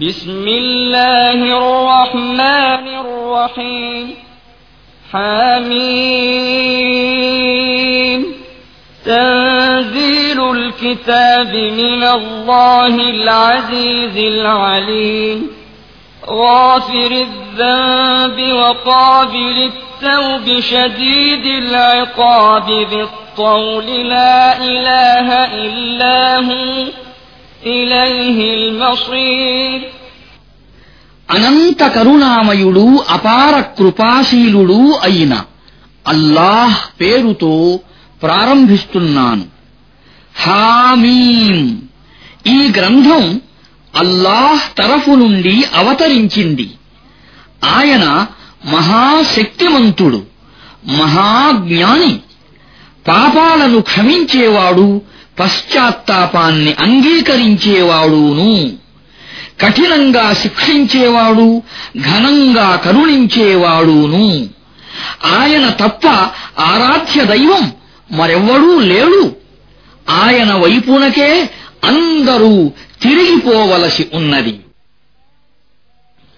بسم الله الرحمن الرحيم. حميم. تنزيل الكتاب من الله العزيز العليم. غافر الذنب وقابل التوب شديد العقاب ذي الطول لا إله إلا هو. అనంత కరుణామయుడు అపార కృపాశీలుడు అయిన అల్లాహ్ పేరుతో ప్రారంభిస్తున్నాను హామీం ఈ గ్రంథం అల్లాహ్ తరఫు నుండి అవతరించింది ఆయన మహాశక్తిమంతుడు మహాజ్ఞాని పాపాలను క్షమించేవాడు పశ్చాత్తాపాన్ని అంగీకరించేవాడూను. కఠినంగా శిక్షించేవాడు ఘనంగా కరుణించేవాడును. ఆయన తప్ప ఆరాధ్య దైవం మరెవ్వడూ లేడు. ఆయన వైపునకే అందరూ తిరిగిపోవలసి ఉన్నది.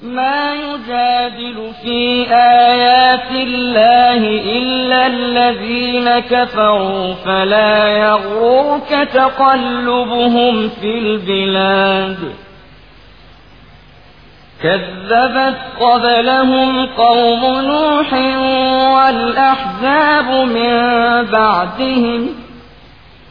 ما يجادل في آيات الله إلا الذين كفروا فلا يغررك تقلبهم في البلاد. كذبت قبلهم قوم نوح والأحزاب من بعدهم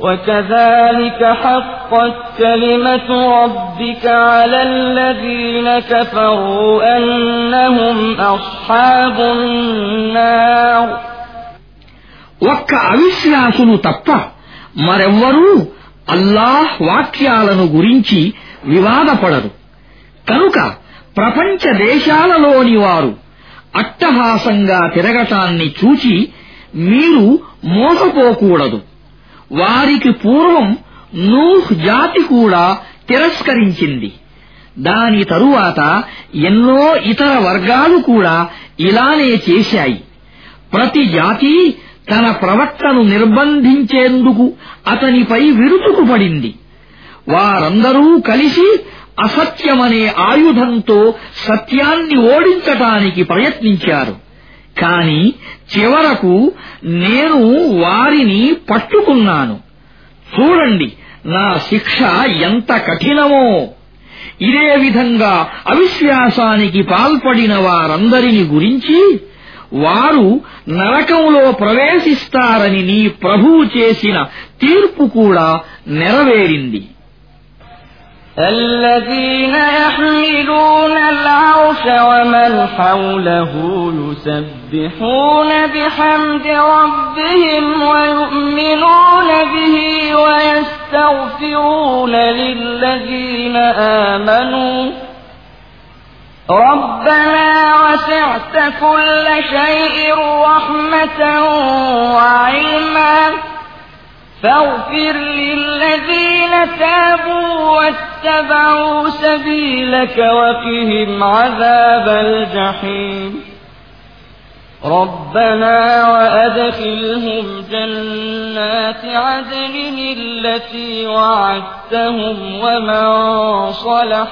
وكذلك حقت كلمة ربك على الذين كفروا أنهم أصحاب النار ఒక్క అవిశ్వాసులు తప్ప మరెవ్వరూ అల్లాహ్ వాక్యాలను గురించి వివాదపడరు కనుక ప్రపంచ దేశాలలోని వారు అట్టహాసంగా తిరగటాన్ని చూచి మీరు మోసపోకూడదు వారికి పూర్వం నూహ్ జాతి కూడా తిరస్కరించింది. దాని తరువాత ఎన్నో ఇతర వర్గాలు కూడా ఇలానే చేశాయి. ప్రతి జాతి తన ప్రవక్తను నిర్బంధించేందుకు అతనిపై విరుచుకుపడింది వారందరూ కలిసి అసత్యమనే ఆయుధంతో సత్యాన్ని ఓడించటానికి ప్రయత్నించారు. కాని చివరకు నేను వారిని పట్టుకున్నాను. చూడండి నా శిక్ష ఎంత కఠినమో. ఇదే విధంగా అవిశ్వాసానికి పాల్పడిన వారందరిని గురించి వారు నరకంలో ప్రవేశిస్తారని నీ ప్రభువు చేసిన తీర్పు కూడా నెరవేరింది. الذين يحملون العرش ومن حوله يسبحون بحمد ربهم ويؤمنون به ويستغفرون للذين آمنوا. ربنا وسعت كل شيء رحمة وعلما. فاغفر للذين تابوا واتبعوا سبيلك وقهم عذاب الجحيم. ربنا وأدخلهم جنات عدن التي وعدتهم ومن صلح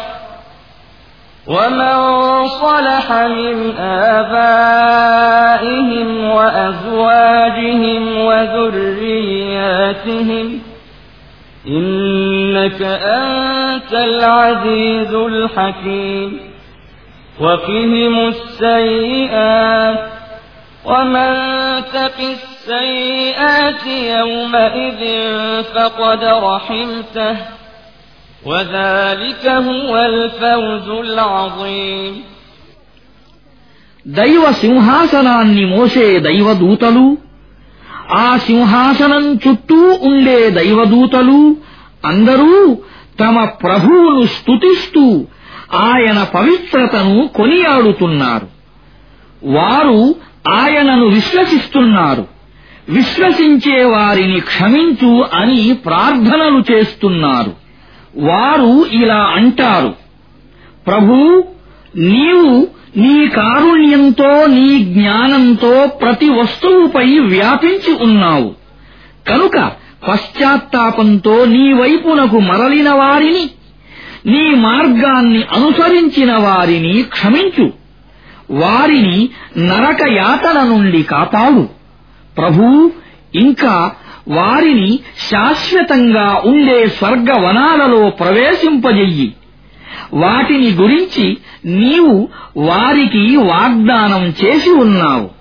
ومن صلح من آبائهم وأزواجهم وذرياتهم إنك أنت العزيز الحكيم وقهم السيئات ومن تق السيئات يومئذ فقد رحمته దైవ సింహాసనాన్ని మోసే దైవదూతలు ఆ సింహాసనం చుట్టూ ఉండే దైవదూతలు అందరూ తమ ప్రభువును స్తుతిస్తూ ఆయన పవిత్రతను కొనియాడుతున్నారు. వారు ఆయనను విశ్వసిస్తున్నారు. విశ్వసించే వారిని క్షమించు అని ప్రార్థనలు చేస్తున్నారు. వారు ఇలా అంటారు. ప్రభూ నీవు నీ కారుణ్యంతో నీ జ్ఞానంతో ప్రతి వస్తువుపై వ్యాపించి ఉన్నావు. కనుక పశ్చాత్తాపంతో నీ వైపునకు మరలిన వారిని నీ మార్గాన్ని అనుసరించిన వారిని క్షమించు. వారిని నరక యాతన నుండి కాపాడు. ప్రభూ ఇంకా వారిని శాశ్వతంగా ఉండే స్వర్గవనాలలో ప్రవేశింపజెయ్యి. వాటిని గురించి నీవు వారికి వాగ్దానం చేసి ఉన్నావు.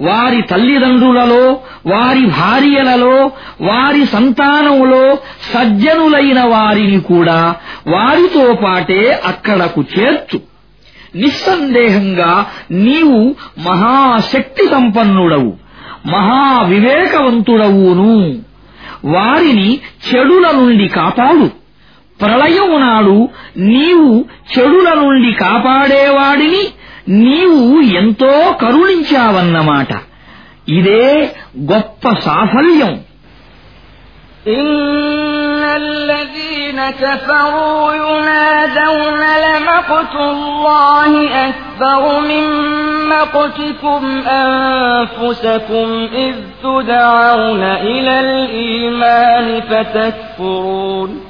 వారి తల్లిదండ్రులలో వారి భార్యలలో వారి సంతానములో సజ్జనులైన వారిని కూడా వారితో పాటే అక్కడకు చేర్చు. నిస్సందేహంగా నీవు మహాశక్తి సంపన్నుడవు మహావివేకవంతుడవును వారిని చెడుల నుండి కాపాడు. ప్రళయము నాడు నీవు చెడుల నుండి కాపాడేవాడిని నీవు ఎంతో కరుణించావన్నమాట. ఇదే గొప్ప సాఫల్యం. الذين كفروا ينادون لمقت الله أكبر من مقتكم أنفسكم إذ تدعون إلى الإيمان فتكفرون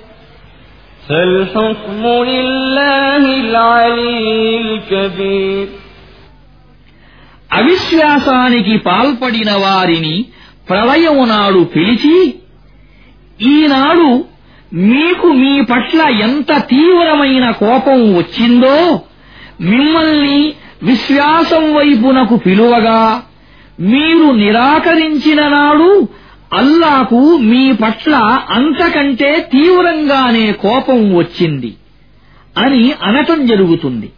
అవిశ్వాసానికి పాల్పడిన వారిని ప్రళయము నాడు పిలిచి ఈనాడు మీకు మీ పట్ల ఎంత తీవ్రమైన కోపం వచ్చిందో మిమ్మల్ని విశ్వాసం వైపునకు పిలువగా మీరు నిరాకరించిన నాడు అల్లాకు మీ పట్ల అంతకంటే తీవ్రంగానే కోపం వచ్చింది అని అనటం జరుగుతుంది.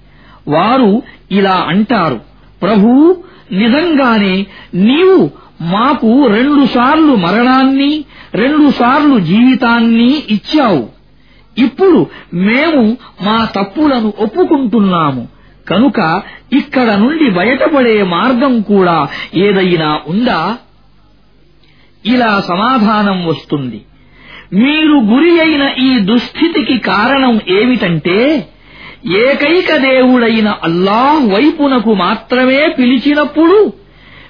వారు ఇలా అంటారు ప్రభూ నిజంగానే నీవు మాకు రెండుసార్లు మరణాన్ని రెండుసార్లు జీవితాన్ని ఇచ్చావు. ఇప్పుడు మేము మా తప్పులను ఒప్పుకుంటున్నాము. కనుక ఇక్కడ నుండి బయటపడే మార్గం కూడా ఏదైనా ఉందా? ఇలా సమాధానం వస్తుంది. మీరు గురి అయిన ఈ దుస్థితికి కారణం ఏమిటంటే ఏకైక దేవుడైన అల్లాహ్ వైపునకు మాత్రమే పిలిచినప్పుడు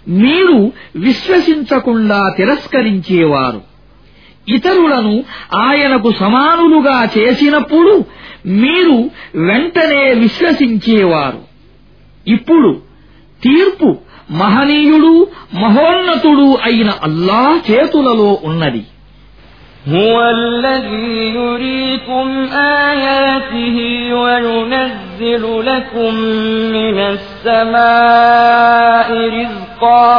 మీరు విశ్వసించకుండా తిరస్కరించేవారు. ఇతరులను ఆయనకు సమానులుగా చేసినప్పుడు మీరు వెంటనే విశ్వసించేవారు. ఇప్పుడు తీర్పు మహనీయుడు మహోన్నతుడు అయిన అల్లాహ్ చేతులలో ఉన్నది هو الذي يريكم آياته وينزل لكم من السماء رزقا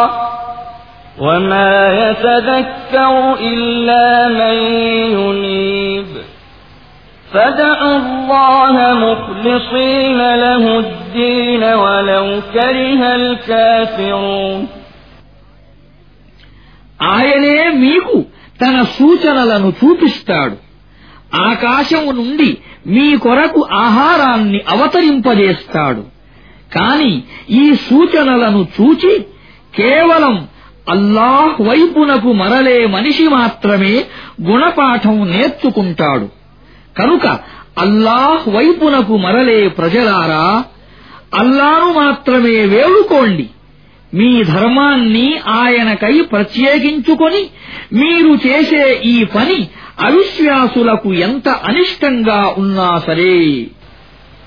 وما يتذكر إلا من ينيب فادعوا الله مخلصين له الدين ولو كره الكافرون ఆయనే మీకు తన సూచనలను చూపిస్తాడు ఆకాశము నుండి మీ కొరకు ఆహారాన్ని అవతరింపజేస్తాడు కాని ఈ సూచనలను చూచి కేవలం అల్లాహ్ వైపునకు మరలే మనిషి మాత్రమే గుణపాఠం నేర్చుకుంటాడు కనుక అల్లాహ్ వైపునకు మరలే ప్రజలారా అల్లాను మాత్రమే వేడుకోండి. మీ ధర్మాన్ని ఆయనకై ప్రత్యేకించుకొని మీరు చేసే ఈ పని అవిశ్వాసులకు ఎంత అనిష్టంగా ఉన్నా సరే.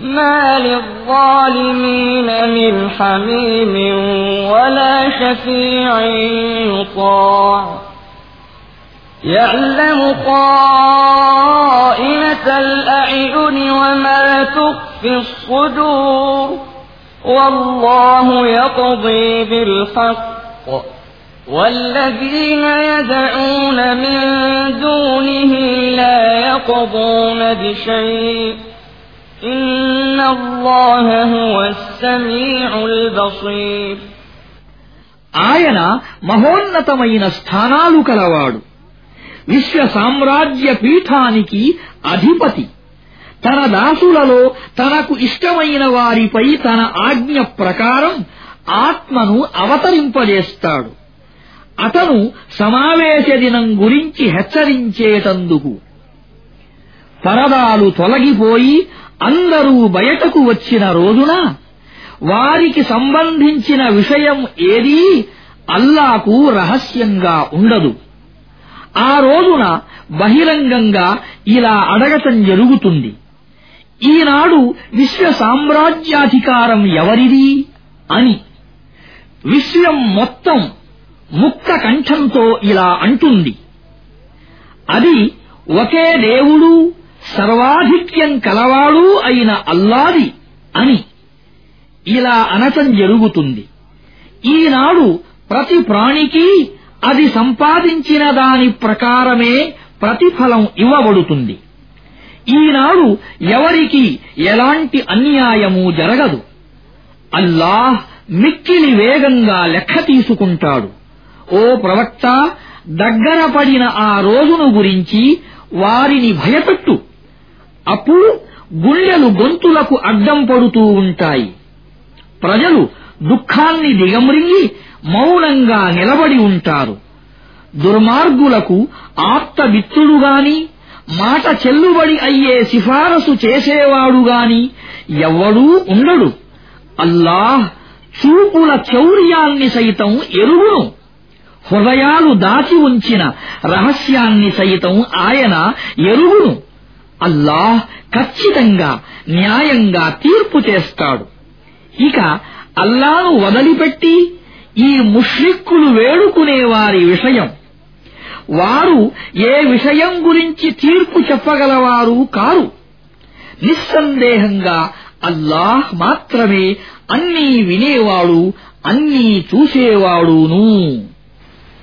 ما للظالمين من حميم ولا شفيع يطاع يعلم خائنة الأعين وما تخفي الصدور والله يقضي بالحق والذين يدعون من دونه لا يقضون بشيء ఆయన మహోన్నతమైన స్థానాలు కలవాడు. విశ్వ సామ్రాజ్య పీఠానికి అధిపతి. తన దాసులలో తనకు ఇష్టమైన వారిపై తన ఆజ్ఞ ప్రకారం ఆత్మను అవతరింపజేస్తాడు. అతను సమావేశ దినం గురించి హెచ్చరించేటందుకు. పరదాలు తొలగిపోయి అందరూ బయటకు వచ్చిన రోజున వారికి సంబంధించిన విషయం ఏదీ అల్లాకు రహస్యంగా ఉండదు. ఆ రోజున బహిరంగంగా ఇలా అడగటం జరుగుతుంది. ఈనాడు విశ్వ సామ్రాజ్యాధికారం ఎవరిది అని విశ్వం మొత్తం ముక్త కంఠంతో ఇలా అంటుంది. అది ఒకే దేవుడు సర్వాధిక్యం కలవాడు అయిన అల్లాది అని ఇలా అనటం జరుగుతుంది. ఈనాడు ప్రతి ప్రాణికి అది సంపాదించిన దాని ప్రకారమే ప్రతిఫలం ఇవ్వబడుతుంది. ఈనాడు ఎవరికి ఎలాంటి అన్యాయము జరగదు. అల్లాహ్ మిక్కిలి వేగంగా లెక్క తీసుకుంటాడు. ఓ ప్రవక్త దగ్గర పడిన ఆ రోజును గురించి వారిని భయపెట్టు. అప్పుడు గుండెలు గొంతులకు అడ్డం పడుతూ ఉంటాయి. ప్రజలు దుఃఖాన్ని దిగమ్రింగి మౌనంగా నిలబడి ఉంటారు. దుర్మార్గులకు ఆప్తమిత్రుడుగాని మాట చెల్లుబడి అయ్యే సిఫారసు చేసేవాడుగాని ఎవ్వడూ ఉండడు. అల్లాహ్ చూపుల చౌర్యాన్ని సైతం ఎరుగును. హృదయాలు దాచి ఉంచిన రహస్యాన్ని సైతం ఆయన ఎరుగును. అల్లాహ్ ఖచ్చితంగా న్యాయంగా తీర్పు చేస్తాడు. ఇక అల్లాను వదిలిపెట్టి ఈ ముష్రిక్కులు వేడుకునే వారి విషయం. వారు ఏ విషయం గురించి తీర్పు చెప్పగలవారు కారు. నిస్సందేహంగా అల్లాహ్ మాత్రమే అన్నీ వినేవాడు అన్నీ చూసేవాడును.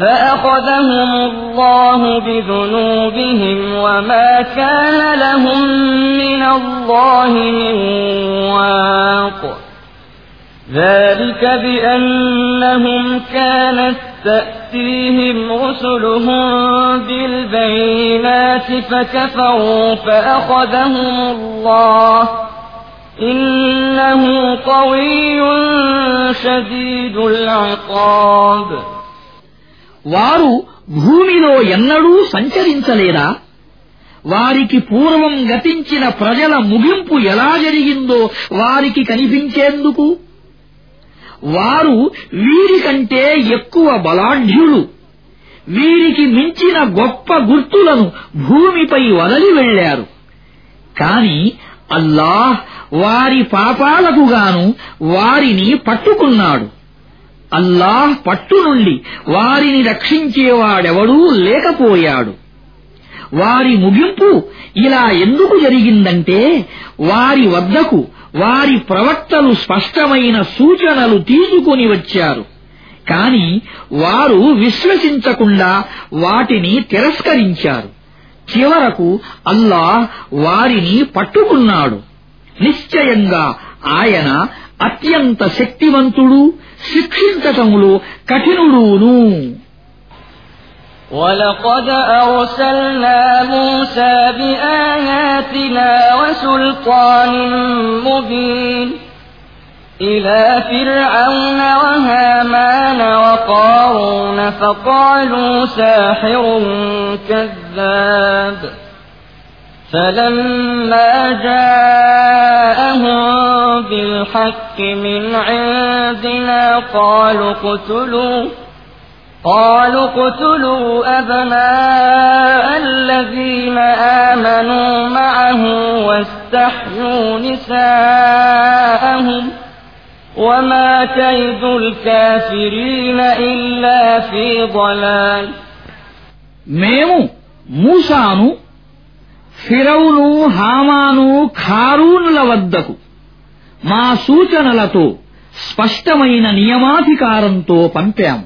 فأخذهم الله بذنوبهم وما كان لهم من الله من واق. ذلك بأنهم كانت تأتيهم رسلهم بالبينات فكفروا فأخذهم الله. إنه قوي شديد العقاب. వారు భూమిలో ఎన్నడూ సంచరించలేదా? వారికి పూర్వం గతించిన ప్రజల ముగింపు ఎలా జరిగిందో వారికి కనిపించేందుకు? వారు వీరికంటే ఎక్కువ బలాఢ్యులు. వీరికి మించిన గొప్ప గుర్తులను భూమిపై వదలి వెళ్ళారు కాని అల్లాహ్ వారి పాపాలకు గాను వారిని పట్టుకున్నాడు. అల్లాహ్ పట్టు నుండి వారిని రక్షించేవాడెవడూ లేకపోయాడు. వారి ముగింపు ఇలా ఎందుకు జరిగిందంటే వారి వద్దకు వారి ప్రవక్తలు స్పష్టమైన సూచనలు తీసుకుని వచ్చారు. కాని వారు విశ్వసించకుండా వాటిని తిరస్కరించారు. చివరకు అల్లాహ్ వారిని పట్టుకున్నాడు. నిశ్చయంగా ఆయన అత్యంత శక్తివంతుడు శిక్షించటములో కఠినుడును ولقد أرسلنا موسى بآياتنا وسلطان مبين إلى فرعون وهامان وقارون فقالوا ساحر كذاب فلما جاءهم بالحق من عندنا قالوا اقتلوا قالوا اقتلوا أبناء الذين آمنوا معه واستحيوا نساءهم وما كيد الكافرين إلا في ضلال మేము మూసాను ఫిరౌను హామాను ఖారూనుల వద్దకు మా సూచనలతో స్పష్టమైన నియమాధికారంతో పంపాము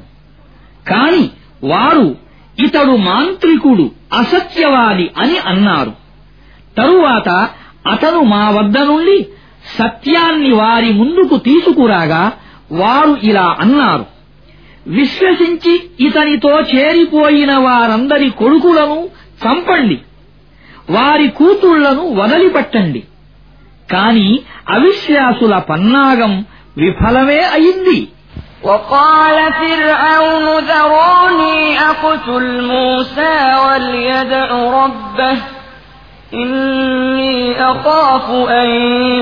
కాని వారు ఇతడు మాంత్రికుడు అసత్యవాది అని అన్నారు. తరువాత అతను మా వద్ద నుండి సత్యాన్ని వారి ముందుకు తీసుకురాగా వారు ఇలా అన్నారు. విశ్వసించి ఇతనితో చేరిపోయిన వారందరి కొడుకులను చంపండి. వారి కూతుళ్ళను వదిలిపెట్టండి. కాని అవిశ్వాసుల పన్నాగం విఫలమే అయింది وقال فرعون ذروني أقتل موسى وليدع ربه إني أخاف أن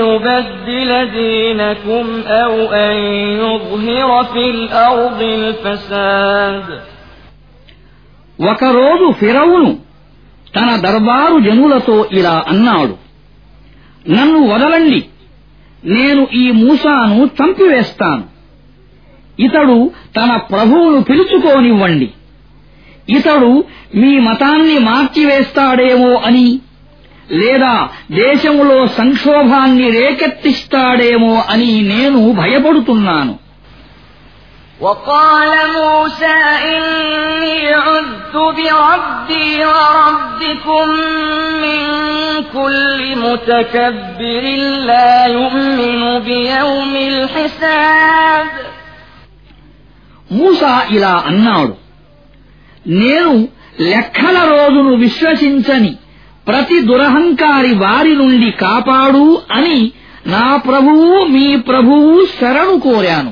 يبدل دينكم أو أن يظهر في الأرض الفساد ఒకరోజు ఫిరౌను తన దర్బారు జనులతో ఇలా అన్నాడు నన్ను వదలండి నేను ఈ మూసాను చంపివేస్తాను ఇతడు తన ప్రభువును పిలుచుకోనివ్వండి ఇతడు మీ మతాన్ని మార్చివేస్తాడేమో అని లేదా దేశంలో సంక్షోభాన్ని రేకెత్తిస్తాడేమో అని నేను భయపడుతున్నాను وقال موسى إني عذت بربي وربكم من كل متكبر لا يؤمن بيوم الحساب మూసా ఇలా అన్నాడు నేను లెక్కల రోజును విశ్వసించని ప్రతి దురహంకారి వారి నుండి కాపాడు అని నా ప్రభువు మీ ప్రభువు శరణు కోరాను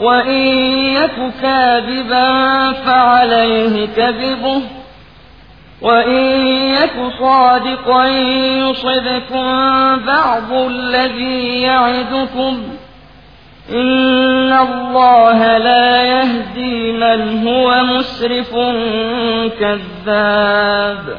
وإن يك كاذبا فعليه كذبه وإن يك صادقا يصبكم بعض الذي يعدكم إن الله لا يهدي من هو مسرف كذاب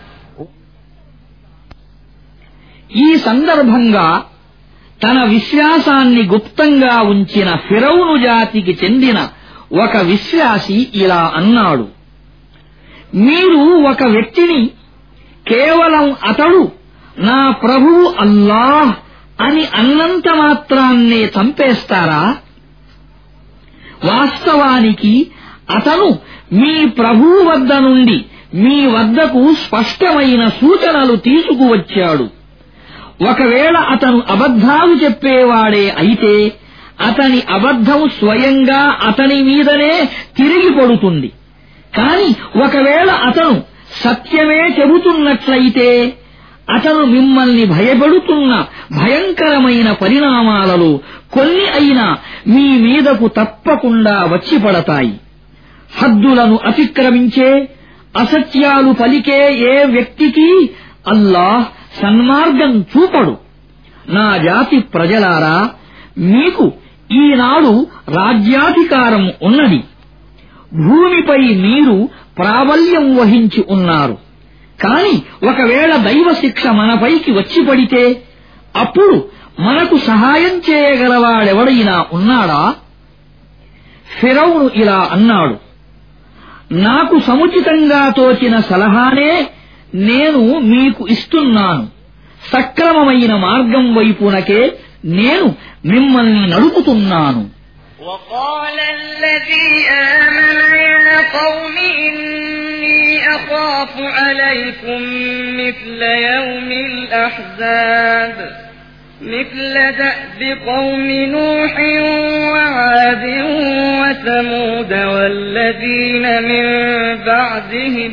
ఈ సందర్భంగా తన విశ్వాసాన్ని గుప్తంగా ఉంచిన ఫిరౌను జాతికి చెందిన ఒక విశ్వాసి ఇలా అన్నాడు. మీరు ఒక వ్యక్తిని కేవలం అతడు నా ప్రభువు అల్లాహ్ అని అన్నంత మాత్రాన్నే చంపేస్తారా? వాస్తవానికి అతను మీ ప్రభువు వద్ద నుండి మీ వద్దకు స్పష్టమైన సూచనలు తీసుకువచ్చాడు. ఒకవేళ అతను అబద్ధాలు చెప్పేవాడే అయితే అతని అబద్ధం స్వయంగా అతని మీదనే తిరిగి పడుతుంది. కాని ఒకవేళ అతను సత్యమే చెబుతున్నట్లయితే అతను మిమ్మల్ని భయపడుతున్న భయంకరమైన పరిణామాలలో కొన్ని అయినా మీ మీదకు తప్పకుండా వచ్చి పడతాయి. హద్దులను అతిక్రమించే అసత్యాలు పలికే ఏ వ్యక్తికి అల్లాహ్ సన్మార్గం చూపడు. నా జాతి ప్రజలారా మీకు ఈనాడు రాజ్యాధికారం ఉన్నది. భూమిపై మీరు ప్రాబల్యం వహించి ఉన్నారు. కాని ఒకవేళ దైవ శిక్ష మనపైకి వచ్చి పడితే అప్పుడు మనకు సహాయం చేయగలవాడెవడైనా ఉన్నాడా? ఫిరౌను ఇలా అన్నాడు. నాకు సముచితంగా తోచిన సలహానే నేను మీకు ఇస్తున్నాను సక్రమమైన మార్గం వైపునకే నేను మిమ్మల్ని నడుపుతున్నాను وقال الذي آمن يا قوم إني أخاف عليكم مثل يوم الأحزاب مثل دأب قوم نوح وعاد وثمود والذين من بعدهم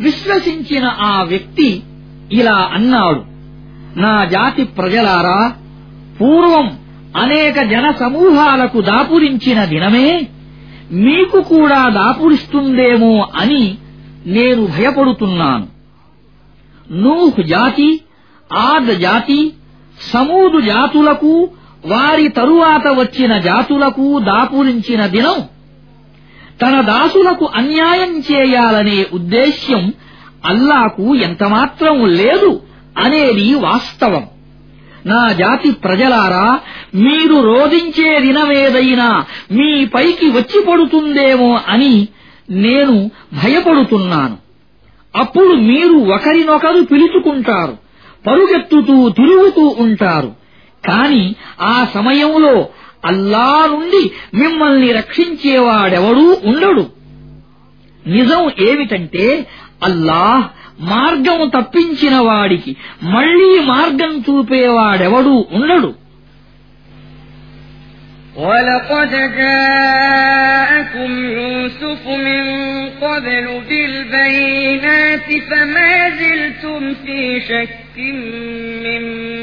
విశ్వసించిన ఆ వ్యక్తి ఇలా అన్నాడు. నా జాతి ప్రజలారా పూర్వం అనేక జన సమూహాలకు దాపురించిన దినమే మీకు కూడా దాపురిస్తుందేమో అని నేను భయపడుతున్నాను. నూహ్ జాతి ఆద్ జాతి సమూదు జాతులకు వారి తరువాత వచ్చిన జాతులకు దాపురించిన దినం తన దాసులకు అన్యాయం చేయాలనే ఉద్దేశ్యం అల్లాకు ఎంతమాత్రం లేదు అనేది వాస్తవం. నా జాతి ప్రజలారా మీరు రోధించే దినమేదైనా మీ పైకి వచ్చి పడుతుందేమో అని నేను భయపడుతున్నాను. అప్పుడు మీరు ఒకరినొకరు పిలుచుకుంటారు పరుగెత్తుతూ తిరుగుతూ ఉంటారు. కాని ఆ సమయంలో అల్లా నుండి మిమ్మల్ని రక్షించేవాడెవడూ ఉండడు నిజం ఏమిటంటే అల్లాహ్ మార్గము తప్పించిన వాడికి మళ్లీ మార్గం చూపేవాడెవడూ ఉండడు ولقد جاءكم يوسف من قبل بالبينات فما زلتم في شك مما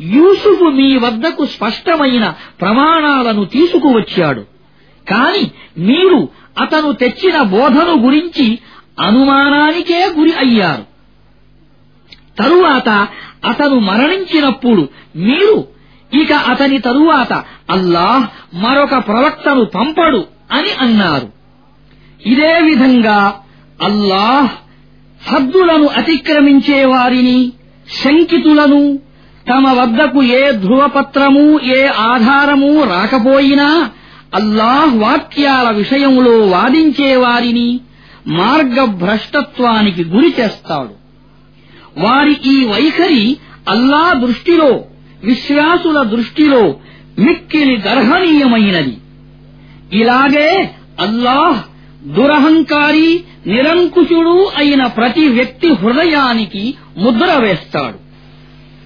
యూసుఫు మీ వద్దకు స్పష్టమైన ప్రమాణాలను తీసుకువచ్చాడు. కాని మీరు అతను తెచ్చిన బోధను గురించి అనుమానానికే గురి అయ్యారు. తరువాత అతను మరణించినప్పుడు మీరు ఇక అతని తరువాత అల్లాహ్ మరొక ప్రవక్తను పంపడు అని అన్నారు. ఇదే విధంగా అల్లాహ్ హద్దులను అతిక్రమించే వారిని శంకితులను తమ వద్దకు ఏ ధృవపత్రము ఏ ఆధారము రాకపోయినా అల్లాహ్ వాక్యాల విషయంలో వాదించే వారిని మార్గభ్రష్టత్వానికి గురి చేస్తాడు. వారి ఈ వైఖరి అల్లా దృష్టిలో విశ్వాసుల దృష్టిలో మిక్కిలి గర్హనీయమైనది. ఇలాగే అల్లాహ్ దురహంకారి నిరంకుశుడు అయిన ప్రతి వ్యక్తి హృదయానికి ముద్ర వేస్తాడు.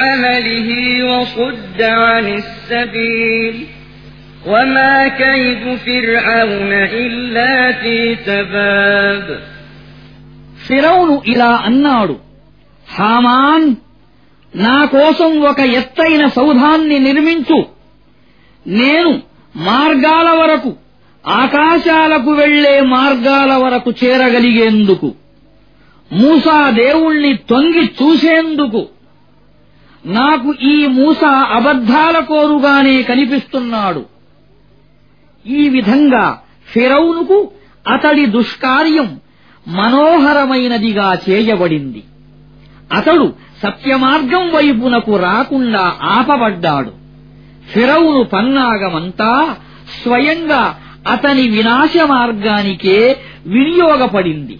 عمله وصد عن السبيل وما كيد فرعون إلا في تباب ఫిరౌను ఇలా అన్నాడు హామాన్ నా కోసం ఒక ఎత్తైన సౌధాన్ని నిర్మించు నేను మార్గాల వరకు ఆకాశాలకు వెళ్లే మార్గాల వరకు చేరగలిగేందుకు మూసా దేవుణ్ణి తొంగి చూసేందుకు నాకు ఈ మూస అబద్ధాల కోరుగానే కనిపిస్తున్నాడు. ఈ విధంగా ఫిరౌనుకు అతడి దుష్కార్యం మనోహరమైనదిగా చేయబడింది. అతడు సత్యమార్గం వైపునకు రాకుండా ఆపబడ్డాడు. ఫిరౌను పన్నాగమంతా స్వయంగా అతని వినాశ మార్గానికే వినియోగపడింది.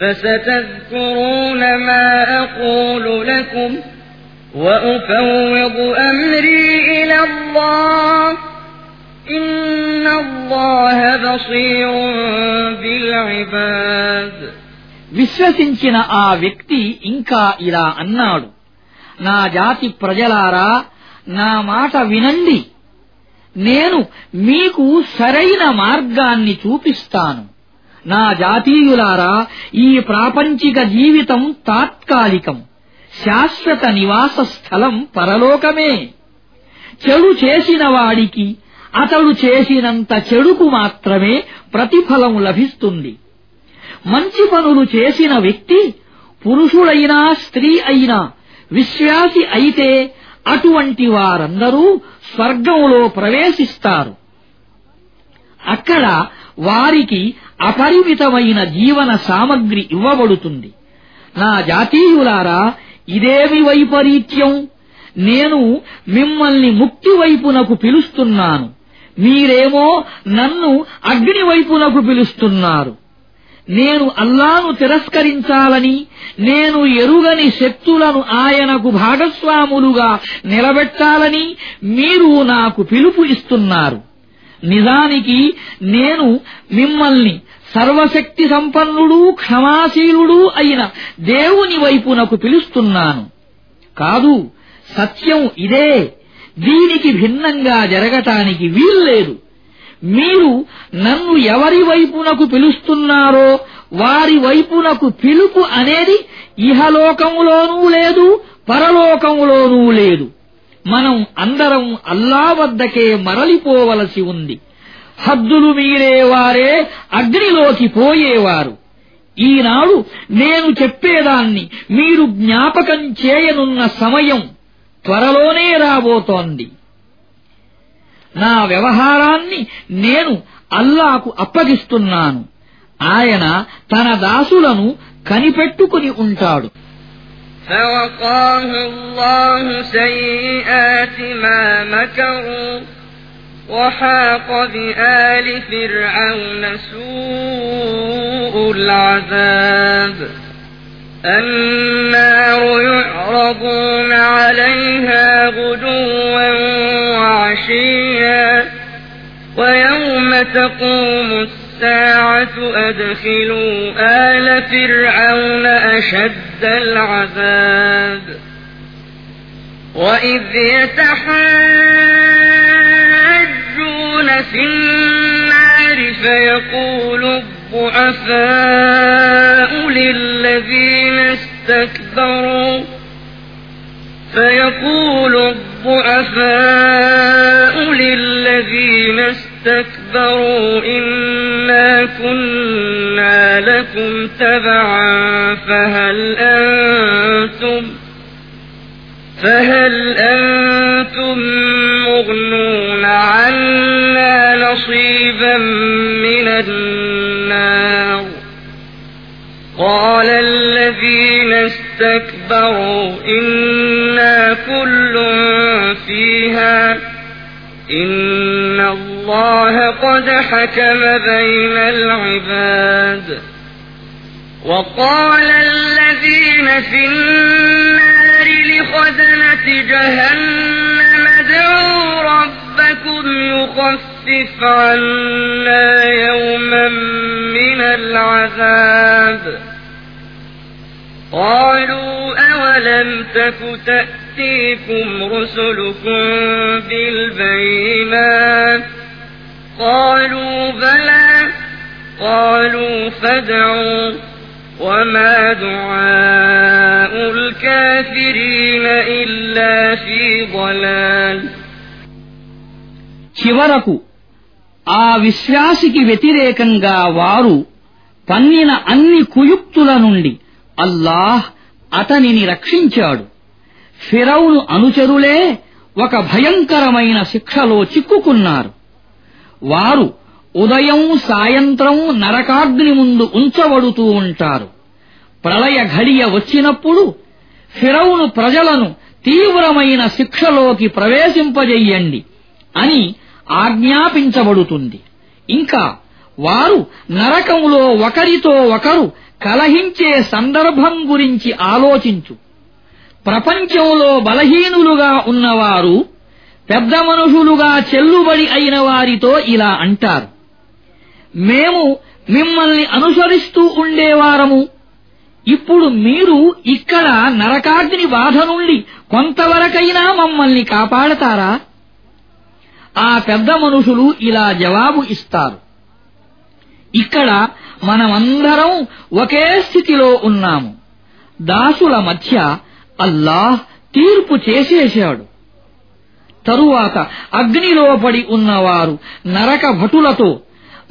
فستذكرون ما أقول لكم وأفوض أمري إلى الله إن الله بصير بالعباد విశ్వసించిన ఆ వ్యక్తి ఇంకా ఇలా అన్నాడు నా జాతి ప్రజలారా నా మాట వినండి నేను మీకు సరైన మార్గాన్ని చూపిస్తాను నా జాతీయులారా ఈ ప్రాపంచిక జీవితం తాత్కాలికం. శాశ్వత నివాస స్థలం పరలోకమే. చెడు చేసిన వాడికి అతడు చేసినంత చెడుకు మాత్రమే ప్రతిఫలం లభిస్తుంది. మంచి పనులు చేసిన వ్యక్తి పురుషుడైనా స్త్రీ అయినా విశ్వాసి అయితే అటువంటి వారందరూ స్వర్గంలో ప్రవేశిస్తారు. అక్కడ వారికి అపరిమితమైన జీవన సామగ్రి ఇవ్వబడుతుంది. నా జాతీయులారా ఇదేమి వైపరీత్యం? నేను మిమ్మల్ని ముక్తి వైపునకు పిలుస్తున్నాను. మీరేమో నన్ను అగ్ని వైపునకు పిలుస్తున్నారు. నేను అల్లాను తిరస్కరించాలని నేను ఎరుగని శక్తులను ఆయనకు భాగస్వాములుగా నిలబెట్టాలని మీరు నాకు పిలుపు ఇస్తున్నారు. నిజానికి నేను మిమ్మల్ని సర్వశక్తి సంపన్నుడు క్షమాశీలుడు అయిన దేవుని వైపునకు పిలుస్తున్నాను. కాదు సత్యం ఇదే. దీనికి భిన్నంగా జరగటానికి వీల్లేదు. మీరు నన్ను ఎవరి వైపునకు పిలుస్తున్నారో వారి వైపునకు పిలుపు అనేది ఇహలోకములోనూ లేదు పరలోకములోనూ లేదు. మనం అందరం అల్లా వద్దకే మరలిపోవలసి ఉంది. హద్దులు మీరేవారే అగ్నిలోకి పోయేవారు. ఈనాడు నేను చెప్పేదాన్ని మీరు జ్ఞాపకం చేయనున్న సమయం త్వరలోనే రాబోతోంది. నా వ్యవహారాన్ని నేను అల్లాకు అప్పగిస్తున్నాను. ఆయన తన దాసులను కనిపెట్టుకుని ఉంటాడు. فوقاه الله سيئات ما مكروا وحاق بآل فرعون سوء العذاب. النار يعرضون عليها غدوا وعشيا ويوم تقوم الساعة أدخلوا آل فرعون أشد العذاب وإذ يتحاجون في النار فيقول الضعفاء للذين استكبروا فيقول الضعفاء للذين استكبروا إنا كنا لكم تبعا فهل أنتم فهل أنتم مغنون عنا نصيبا من النار قال الذين استكبروا إنا إن الله قد حكم بين العباد وقال الذين في النار لخزنة جهنم ادعوا ربكم يخفف عنا يوما من العذاب قالوا أولم تك تأتيكم رسلكم بالبينات قالوا بلى قالوا فادعوا وما دعاء الكافرين إلا في ضلال చివరకు ఆ విశ్వాసికి వ్యతిరేకంగా వారు పన్నిన అన్ని కుయుక్తుల నుండి అల్లాహ్ అతనిని రక్షించాడు ఫిరౌను అనుచరులే ఒక భయంకరమైన శిక్షలో చిక్కుకున్నారు. వారు ఉదయం సాయంత్రం నరకాగ్ని ముందు ఉంచబడుతూ ఉంటారు. ప్రళయ ఘడియ వచ్చినప్పుడు ఫిరౌను ప్రజలను తీవ్రమైన శిక్షలోకి ప్రవేశింపజెయ్యండి అని ఆజ్ఞాపించబడుతుంది. ఇంకా వారు నరకంలో ఒకరితో ఒకరు కలహించే సందర్భం గురించి ఆలోచించు. ప్రపంచంలో బలహీనులుగా ఉన్నవారు పెద్ద మనుషులుగా చెల్లుబడి అయిన వారితో ఇలా అంటారు. మేము మిమ్మల్ని అనుసరిస్తూ ఉండేవారము. ఇప్పుడు మీరు ఇక్కడ నరకాగ్ని బాధ నుండి కొంతవరకైనా మమ్మల్ని కాపాడతారా? ఆ పెద్ద మనుషులు ఇలా జవాబు ఇస్తారు. ఇక్కడ మనమందరం ఒకే స్థితిలో ఉన్నాము. దాసుల మధ్య అల్లాహ్ తీర్పు చేసేశాడు తరువాత అగ్నిలో పడి ఉన్నవారు నరక భటులతో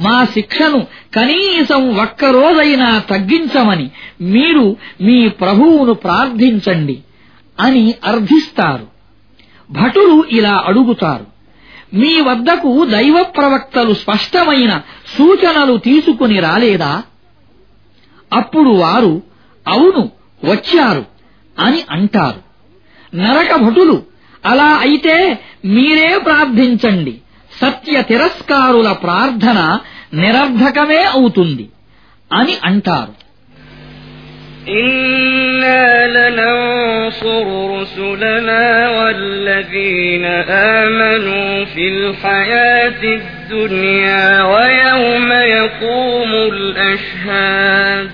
మా శిక్షను కనీసం ఒక్కరోజైనా తగ్గించమని మీరు మీ ప్రభువును ప్రార్థించండి అని అర్థిస్తారు భటులు ఇలా అడుగుతారు. మీ వద్దకు దైవ ప్రవక్తలు స్పష్టమైన సూచనలు తీసుకుని రాలేదా? అప్పుడు వారు అవును వచ్చారు. అని అంటారు నరక భటులు అలా అయితే మీరే ప్రార్థించండి సత్య తిరస్కారుల ప్రార్థన నిరర్ధకమే అవుతుంది అని అంటారు إنا لننصر رسلنا والذين آمنوا في الحياة الدنيا ويوم يقوم الأشهاد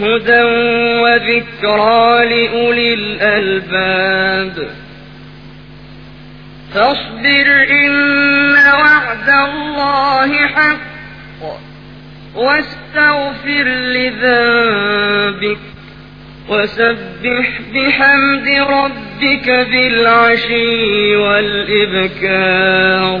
هدى وذكرى لأولي الألباب. فاصبر إن وعد الله حق واستغفر لذنبك وسبح بحمد ربك بالعشي والإبكار.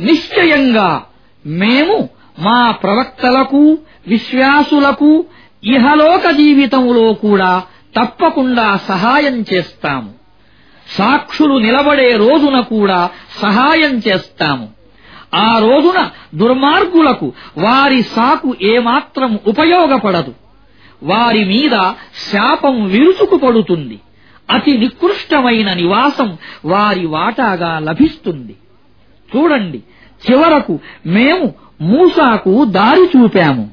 నిశ్చయంగా మేము మా ప్రవక్తలకు విశ్వాసులకు ఇహలోక జీవితంలో కూడా తప్పకుండా సహాయం చేస్తాము. సాక్షులు నిలబడే రోజున కూడా సహాయం చేస్తాము. ఆ రోజున దుర్మార్గులకు వారి సాకు ఏమాత్రం ఉపయోగపడదు. వారి మీద శాపం విరుచుకుపడుతుంది. అతి నికృష్టమైన నివాసం వారి వాటాగా లభిస్తుంది. చూడండి చివరకు మేము మూసాకు దారి చూపాము.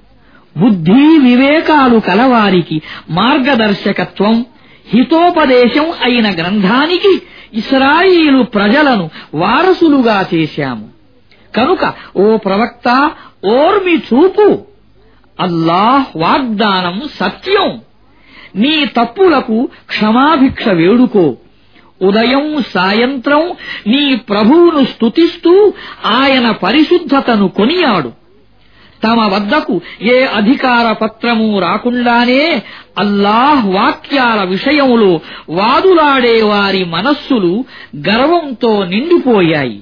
బుద్ధి వివేకాలు కలవారికి మార్గదర్శకత్వం హితోపదేశం అయిన గ్రంథానికి ఇస్రాయిలు ప్రజలను వారసులుగా చేశాము. కనుక ఓ ప్రవక్త ఓర్మి చూపు. అల్లాహ్ వాగ్దానం సత్యం. నీ తప్పులకు క్షమాభిక్ష వేడుకో. ఉదయం సాయంత్రం నీ ప్రభువును స్తుతిస్తూ ఆయన పరిశుద్ధతను కొనియాడు. తమ వద్దకు ఏ అధికార పత్రము రాకుండానే అల్లాహ్ వాక్యాల విషయంలో వాదులాడే వారి మనస్సులు గర్వంతో నిండిపోయాయి.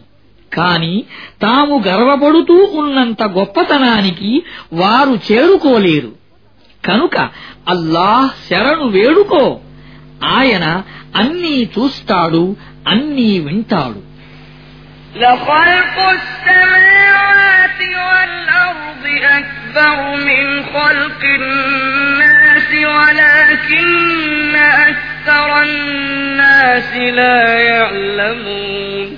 కాని తాము గర్వపడుతూ ఉన్నంత గొప్పతనానికి వారు చేరుకోలేరు. కనుక అల్లాహ్ శరణు వేడుకో. ఆయన అన్నీ చూస్తాడు అన్నీ వింటాడు لخلق السماوات والأرض أكبر من خلق الناس ولكن أكثر الناس لا يعلمون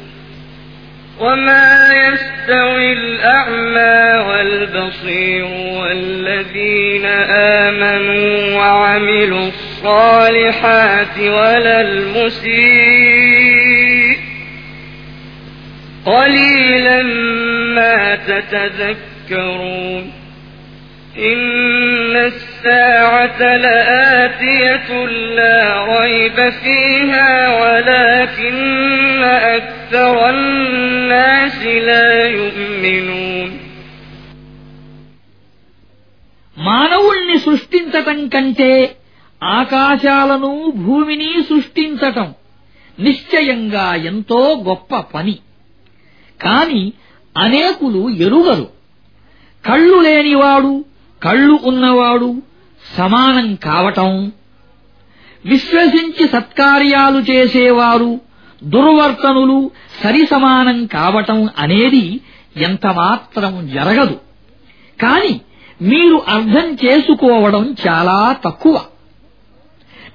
وما يستوي الأعمى والبصير والذين آمنوا وعملوا الصالحات ولا المسيء قليلا ما تتذكرون إن الساعة لآتية لا ريب فيها ولكن أكثر الناس لا يؤمنون మానవుణ్ణి సృష్టించటం కంటే ఆకాశాలను భూమిని సృష్టించటం నిశ్చయంగా ఎంతో గొప్ప పని కాని అనేకులు ఎరుగరు కళ్ళు లేనివాడు కళ్ళు ఉన్నవాడు సమానం కావటం విశ్వసించి సత్కార్యాలు చేసేవారు దుర్వర్తనులు సరిసమానం కావటం అనేది ఎంతమాత్రం జరగదు. కాని మీరు అర్థం చేసుకోవడం చాలా తక్కువ.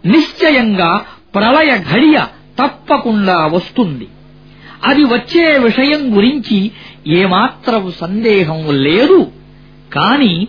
నిశ్చయంగా ప్రళయ ఘడియ తప్పకుండా వస్తుంది. అది వచ్చే విషయం గురించి ఏమాత్రం సందేహం లేదు. కాని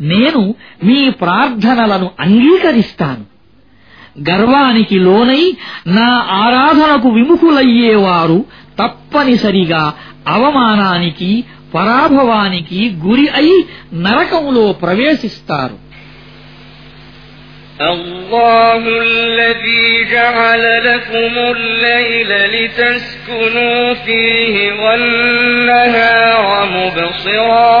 నేను మీ ప్రార్థనలను అంగీకరిస్తాను గర్వానికి లోనై నా ఆరాధనకు విముఖులయ్యేవారు తప్పనిసరిగా అవమానానికి పరాభవానికి గురి అయి నరకంలో ప్రవేశిస్తారు الله الذي جعل لكم الليل لتسكنوا فيه والنهار مبصرا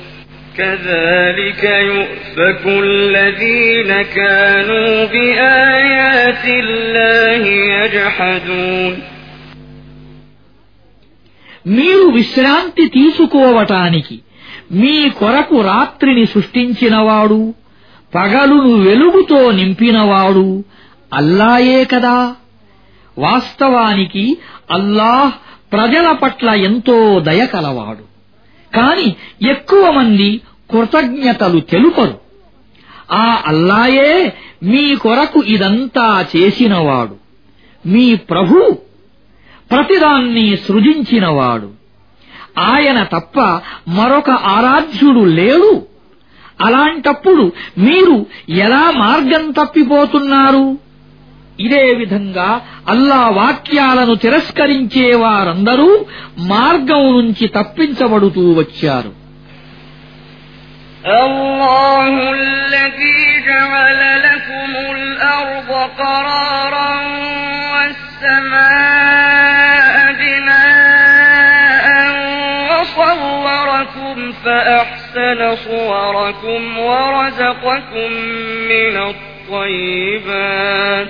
كذلك يؤفك الذين كانوا بآيات الله يجحدون మీరు విశ్రాంతి తీసుకోవటానికి మీ కొరకు రాత్రిని సృష్టించినవాడు పగలును వెలుగుతో నింపినవాడు అల్లాయే కదా వాస్తవానికి అల్లాహ్ ప్రజల పట్ల ఎంతో దయ కలవాడు కాని ఎక్కువ మంది కృతజ్ఞతలు తెలుపరు. ఆ అల్లాయే మీ కొరకు ఇదంతా చేసినవాడు. మీ ప్రభు ప్రతిదాన్ని సృజించినవాడు. ఆయన తప్ప మరొక ఆరాధ్యుడు లేడు. అలాంటప్పుడు మీరు ఎలా మార్గం తప్పిపోతున్నారు? ఇదే విధంగా అల్లా వాక్యాలను తిరస్కరించే వారందరూ మార్గం నుంచి తప్పించబడుతూ వచ్చారు الله الذي جعل لكم الأرض قرارا والسماء بناء وصوركم فأحسن صوركم ورزقكم من الطيبات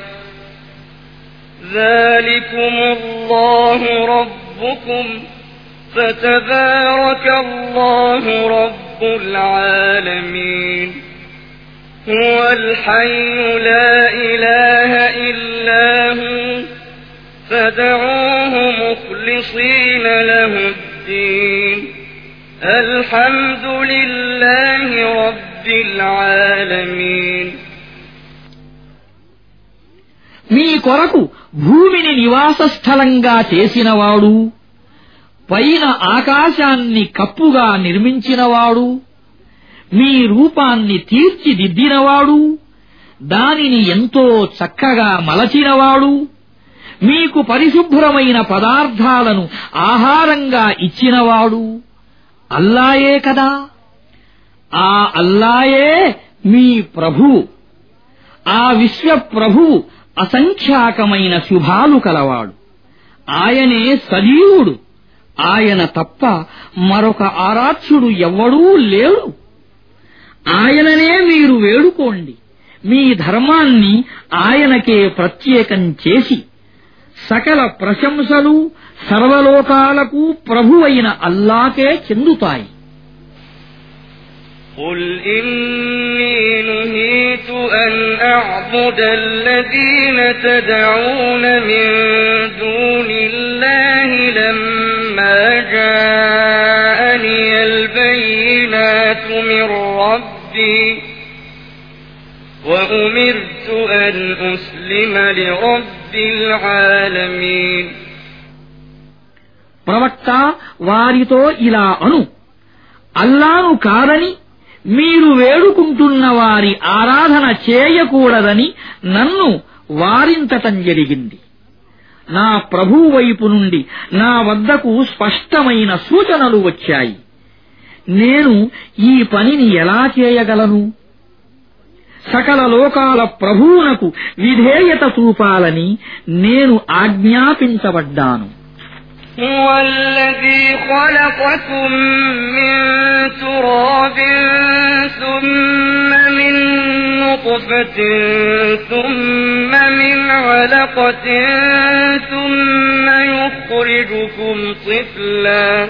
ذلكم الله ربكم فتبارك الله رب العالمين هو الحي لا إله إلا هو فدعوه مخلصين له الدين الحمد لله رب العالمين మీ కొరకు భూమిని నివాస స్థలంగా చేసినవాడు పైన ఆకాశాన్ని కప్పుగా నిర్మించినవాడు మీ రూపాన్ని తీర్చిదిద్దినవాడు దానిని ఎంతో చక్కగా మలచినవాడు మీకు పరిశుభ్రమైన పదార్థాలను ఆహారంగా ఇచ్చినవాడు అల్లాయే కదా. ఆ అల్లాయే మీ ప్రభు. ఆ విశ్వ ప్రభు అసంఖ్యాకమైన శుభాలు కలవాడు. ఆయనే సజీవుడు. ఆయన తప్ప మరొక ఆరాధ్యుడు ఎవ్వడూ లేడు. ఆయననే మీరు వేడుకోండి. మీ ధర్మాన్ని ఆయనకే ప్రత్యేకం చేసి సకల ప్రశంసలు సర్వలోకాలకు ప్రభువైన అల్లాకే చెందుతాయి. قل إني نهيت أن أعبد الذين تدعون من دون الله لما جاءني البينات من ربي وأمرت أن أسلم لرب العالمين ప్రవక్త వారితో ఇలా అను అల్లాను కాదని మీరు వేడుకుంటున్న వారి ఆరాధన చేయకూడదని నన్ను వారించటం జరిగింది. నా ప్రభువు వైపు నుండి నా వద్దకు స్పష్టమైన సూచనలు వచ్చాయి. నేను ఈ పనిని ఎలా చేయగలను? సకల లోకాల ప్రభువునకు విధేయత చూపాలని నేను ఆజ్ఞాపించబడ్డాను. هو الذي خلقكم من تراب ثم من نطفة ثم من علقة ثم يخرجكم طفلا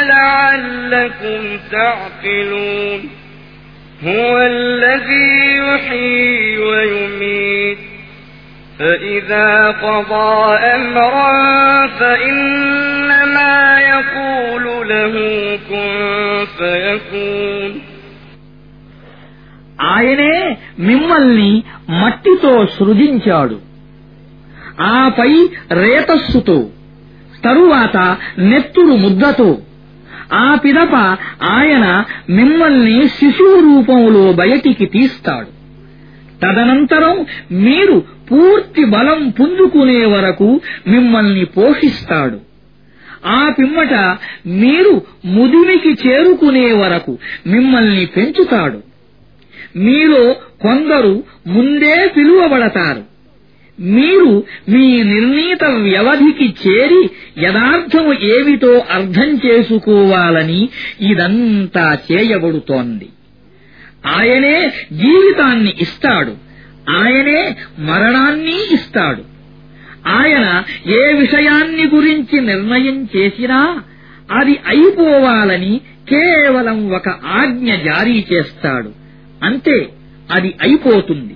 ولعلكم تعقلون هو الذي يحيي ويميت فإذا قضى أمرا فإنما يقول له كن فيكون ఆయనే మిమ్మల్ని మట్టితో సృజించాడు ఆపై రేతస్సుతో తరువాత నెత్తురు ముద్దతో ఆ పిదప ఆయన మిమ్మల్ని శిశువు రూపంలో బయటికి తీస్తాడు. తదనంతరం మీరు పూర్తి బలం పుంజుకునే వరకు మిమ్మల్ని పోషిస్తాడు. ఆ పిమ్మట మీరు ముదిమికి చేరుకునే వరకు మిమ్మల్ని పెంచుతాడు. మీలో కొందరు ముందే పిలువబడతారు. మీరు మీ నిర్ణీత వ్యవధికి చేరి యథార్థము ఏమిటో అర్థం చేసుకోవాలని ఇదంతా చేయబడుతోంది. ఆయనే జీవితాన్ని ఇస్తాడు. ఆయనే మరణాన్ని ఇస్తాడు. ఆయన ఏ విషయాన్ని గురించి నిర్ణయం చేసినా అది అయిపోవాలని కేవలం ఒక ఆజ్ఞ జారీ చేస్తాడు. అంతే అది అయిపోతుంది.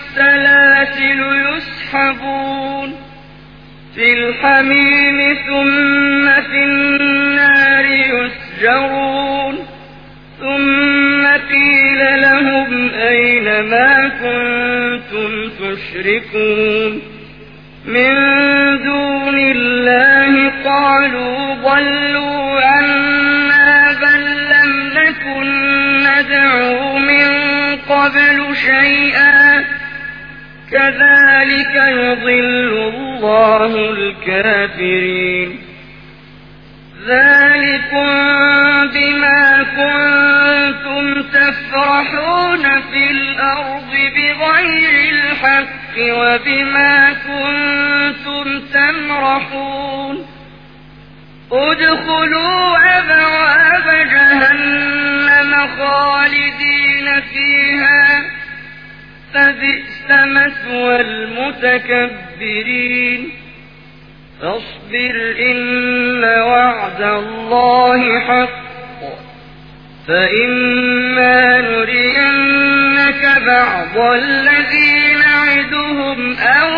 والسلاسل يسحبون في الحميم ثم في النار يسجرون ثم قيل لهم أين ما كنتم تشركون من دون الله قالوا ضلوا عنا بل لم نكن ندعو من قبل شيئا كذلك يضل الله الكافرين. ذلكم بما كنتم تفرحون في الأرض بغير الحق وبما كنتم تمرحون. ادخلوا أبواب جهنم خالدين فيها. فبئس مثوى المتكبرين فاصبر إن وعد الله حق فإما نرينك بعض الذي نعدهم أو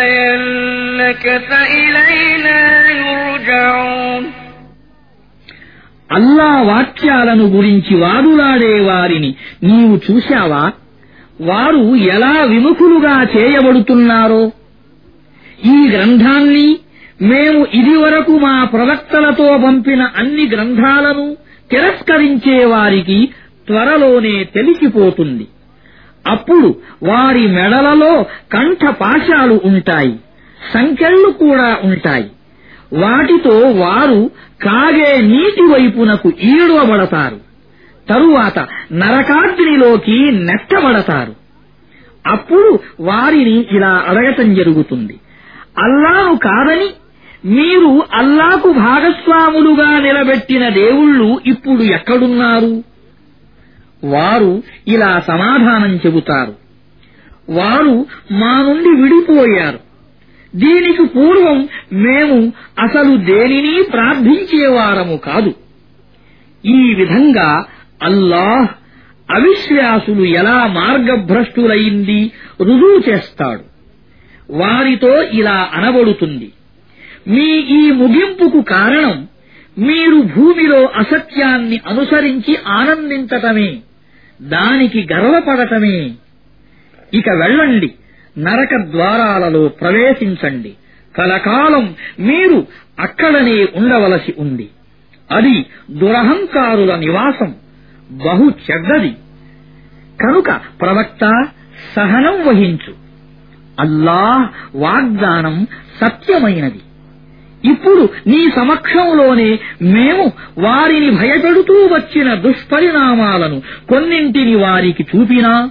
نتوفينك فإلينا يرجعون అల్లా వాక్యాలను గురించి వాదులాడే వారిని నీవు చూశావా వారు ఎలా విముఖులుగా చేయబడుతున్నారో? ఈ గ్రంథాన్ని మేము ఇదివరకు మా ప్రవక్తలతో పంపిన అన్ని గ్రంథాలను తిరస్కరించే వారికి త్వరలోనే తెలిసిపోతుంది. అప్పుడు వారి మెడలలో కంఠపాశాలు ఉంటాయి సంకెళ్ళు కూడా ఉంటాయి. వాటితో వారు కాగే నీటి వైపునకు ఈడవబడతారు. తరువాత నరకాగ్నిలోకి నెట్టబడతారు. అప్పుడు వారిని ఇలా అడగటం జరుగుతుంది. అల్లాను కాదని మీరు అల్లాకు భాగస్వాములుగా నిలబెట్టిన దేవుళ్ళు ఇప్పుడు ఎక్కడున్నారు? వారు ఇలా సమాధానం చెబుతారు. వారు మా నుండి విడిపోయారు. దీనికి పూర్వం మేము అసలు దేనిని ప్రార్థించేవారము కాదు. ఈ విధంగా అల్లాహ్ అవిశ్వాసులు ఎలా మార్గభ్రష్టులైంది రుజువు చేస్తాడు. వారితో ఇలా అనబడుతుంది. మీ ఈ ముగింపుకు కారణం మీరు భూమిలో అసత్యాన్ని అనుసరించి ఆనందించటమే దానికి గర్వపడటమే. ఇక వెళ్ళండి నరక ద్వారాలలో ప్రవేశించండి. కలకాలం మీరు అక్కడనే ఉండవలసి ఉంది. అది దురహంకారుల నివాసం. బహు చెడ్డది. కనుక ప్రవక్త సహనం వహించు. అల్లాహ్ వాగ్దానం సత్యమైనది. ఇప్పుడు నీ సమక్షంలోనే మేము వారిని భయపెడుతూ వచ్చిన దుష్పరిణామాలను కొన్నింటిని వారికి చూపినా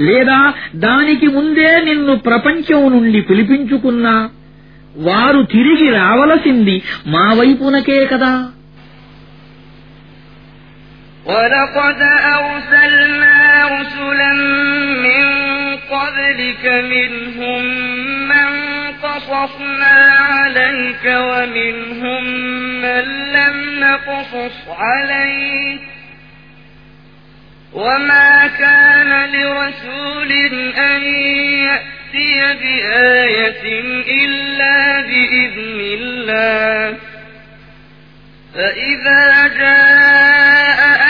లేదా దానికి ముందే నిన్ను ప్రపంచం నుండి పిలిపించుకున్నా వారు తిరిగి రావలసింది మా వైపునకే కదా. ولقد أرسلنا رسلا من قبلك منهم من قصصنا عليك ومنهم من لم نقصص عليك وما كان لرسول أن يأتي بآية إلا بإذن الله فإذا جاء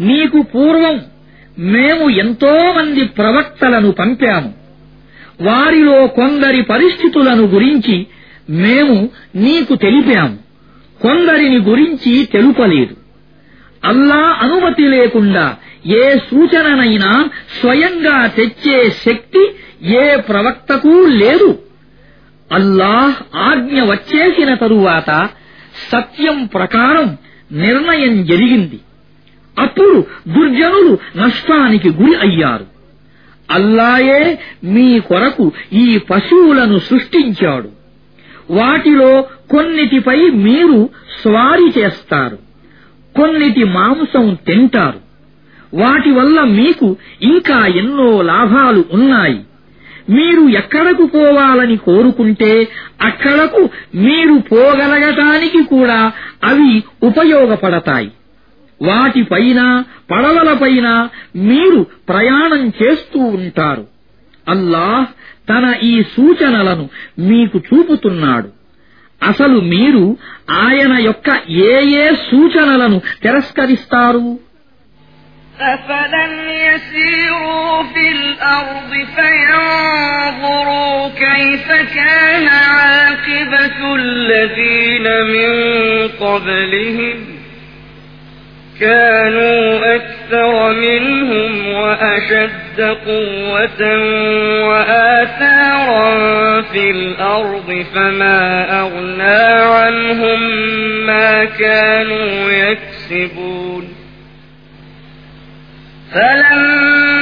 నీకు పూర్వం మేము ఎంతో మంది ప్రవక్తలను పంపాము. వారిలో కొందరి పరిస్థితులను గురించి మేము నీకు తెలిపాము. కొందరిని గురించి తెలుపలేదు. అల్లా అనుమతి లేకుండా ఏ సూచననైనా స్వయంగా తెచ్చే శక్తి ఏ ప్రవక్తకు లేదు. అల్లాహ్ ఆజ్ఞ వచ్చేసిన తరువాత సత్యం ప్రకారం నిర్ణయం జరిగింది. అప్పుడు దుర్జనులు నష్టానికి గురి అయ్యారు. అల్లాయే మీ కొరకు ఈ పశువులను సృష్టించాడు. వాటిలో కొన్నిటిపై మీరు స్వారీ చేస్తారు. కొన్నిటి మాంసం తింటారు. వాటి వల్ల మీకు ఇంకా ఎన్నో లాభాలు ఉన్నాయి. మీరు ఎక్కడకు పోవాలని కోరుకుంటే అక్కడకు మీరు పోగలగటానికి కూడా అవి ఉపయోగపడతాయి. వాటిపైన పడవలపైన మీరు ప్రయాణం చేస్తూ ఉంటారు అల్లాహ్ తన ఈ సూచనలను మీకు చూపుతున్నాడు అసలు మీరు ఆయన యొక్క ఏ ఏ సూచనలను తిరస్కరిస్తారు أفلم يسيروا في الأرض فينظروا كيف كان عاقبة الذين من قبلهم كانوا أكثر منهم وأشد قوة وآثارا في الأرض فما أغنى عنهم ما كانوا يكسبون. فلما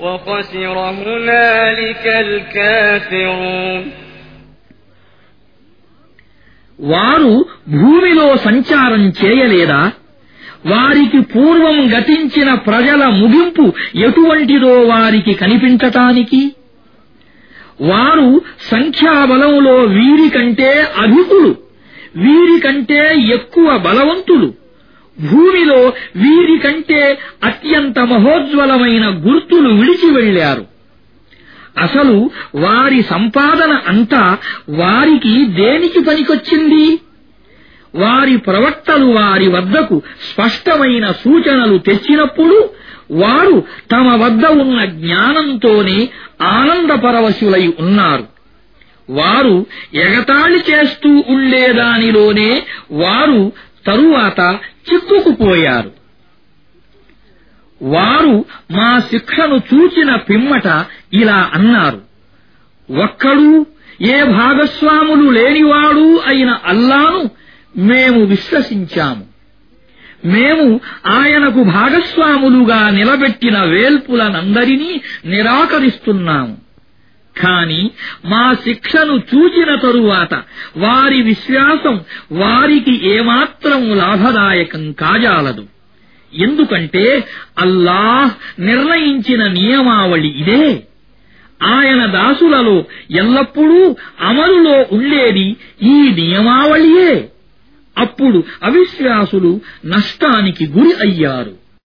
وخسر هنالك الكافرون వారు భూమిలో సంచారం చేయలేదా వారికి పూర్వం గతించిన ప్రజల ముగింపు ఎటువంటిదో వారికి కనిపించటానికి వారు సంఖ్యాబలంలో వీరికంటే అధికులు వీరికంటే ఎక్కువ బలవంతులు భూమిలో వీరికంటే అత్యంత మహోజ్వలమైన గుర్తులు విడిచి వెళ్ళారు అసలు వారి సంపాదన అంతా వారికి దేనికి పనికొచ్చింది? వారి ప్రవక్తలు వారి వద్దకు స్పష్టమైన సూచనలు తెచ్చినప్పుడు వారు తమ వద్ద ఉన్న జ్ఞానంతోనే ఆనందపరవశులై ఉన్నారు. వారు ఎగతాళి చేస్తూ ఉండేదానిలోనే వారు తరువాత చిక్కుకుపోయారు వారు మా శిక్షను చూచిన పిమ్మట ఇలా అన్నారు ఒక్కడు ఏ భాగస్వాములు లేనివాడు అయిన అల్లాను మేము విశ్వసించాము. మేము ఆయనకు భాగస్వాములుగా నిలబెట్టిన వేల్పులనందరినీ నిరాకరిస్తున్నాము. కాని మా శిక్షను చూచిన తరువాత వారి విశ్వాసం వారికి ఏమాత్రం లాభదాయకం కాజాలదు. ఎందుకంటే అల్లాహ్ నిర్ణయించిన నియమావళి ఇదే. ఆయన దాసులలో ఎల్లప్పుడూ అమలులో ఉండేది ఈ నియమావళియే. అప్పుడు అవిశ్వాసులు నష్టానికి గురి అయ్యారు.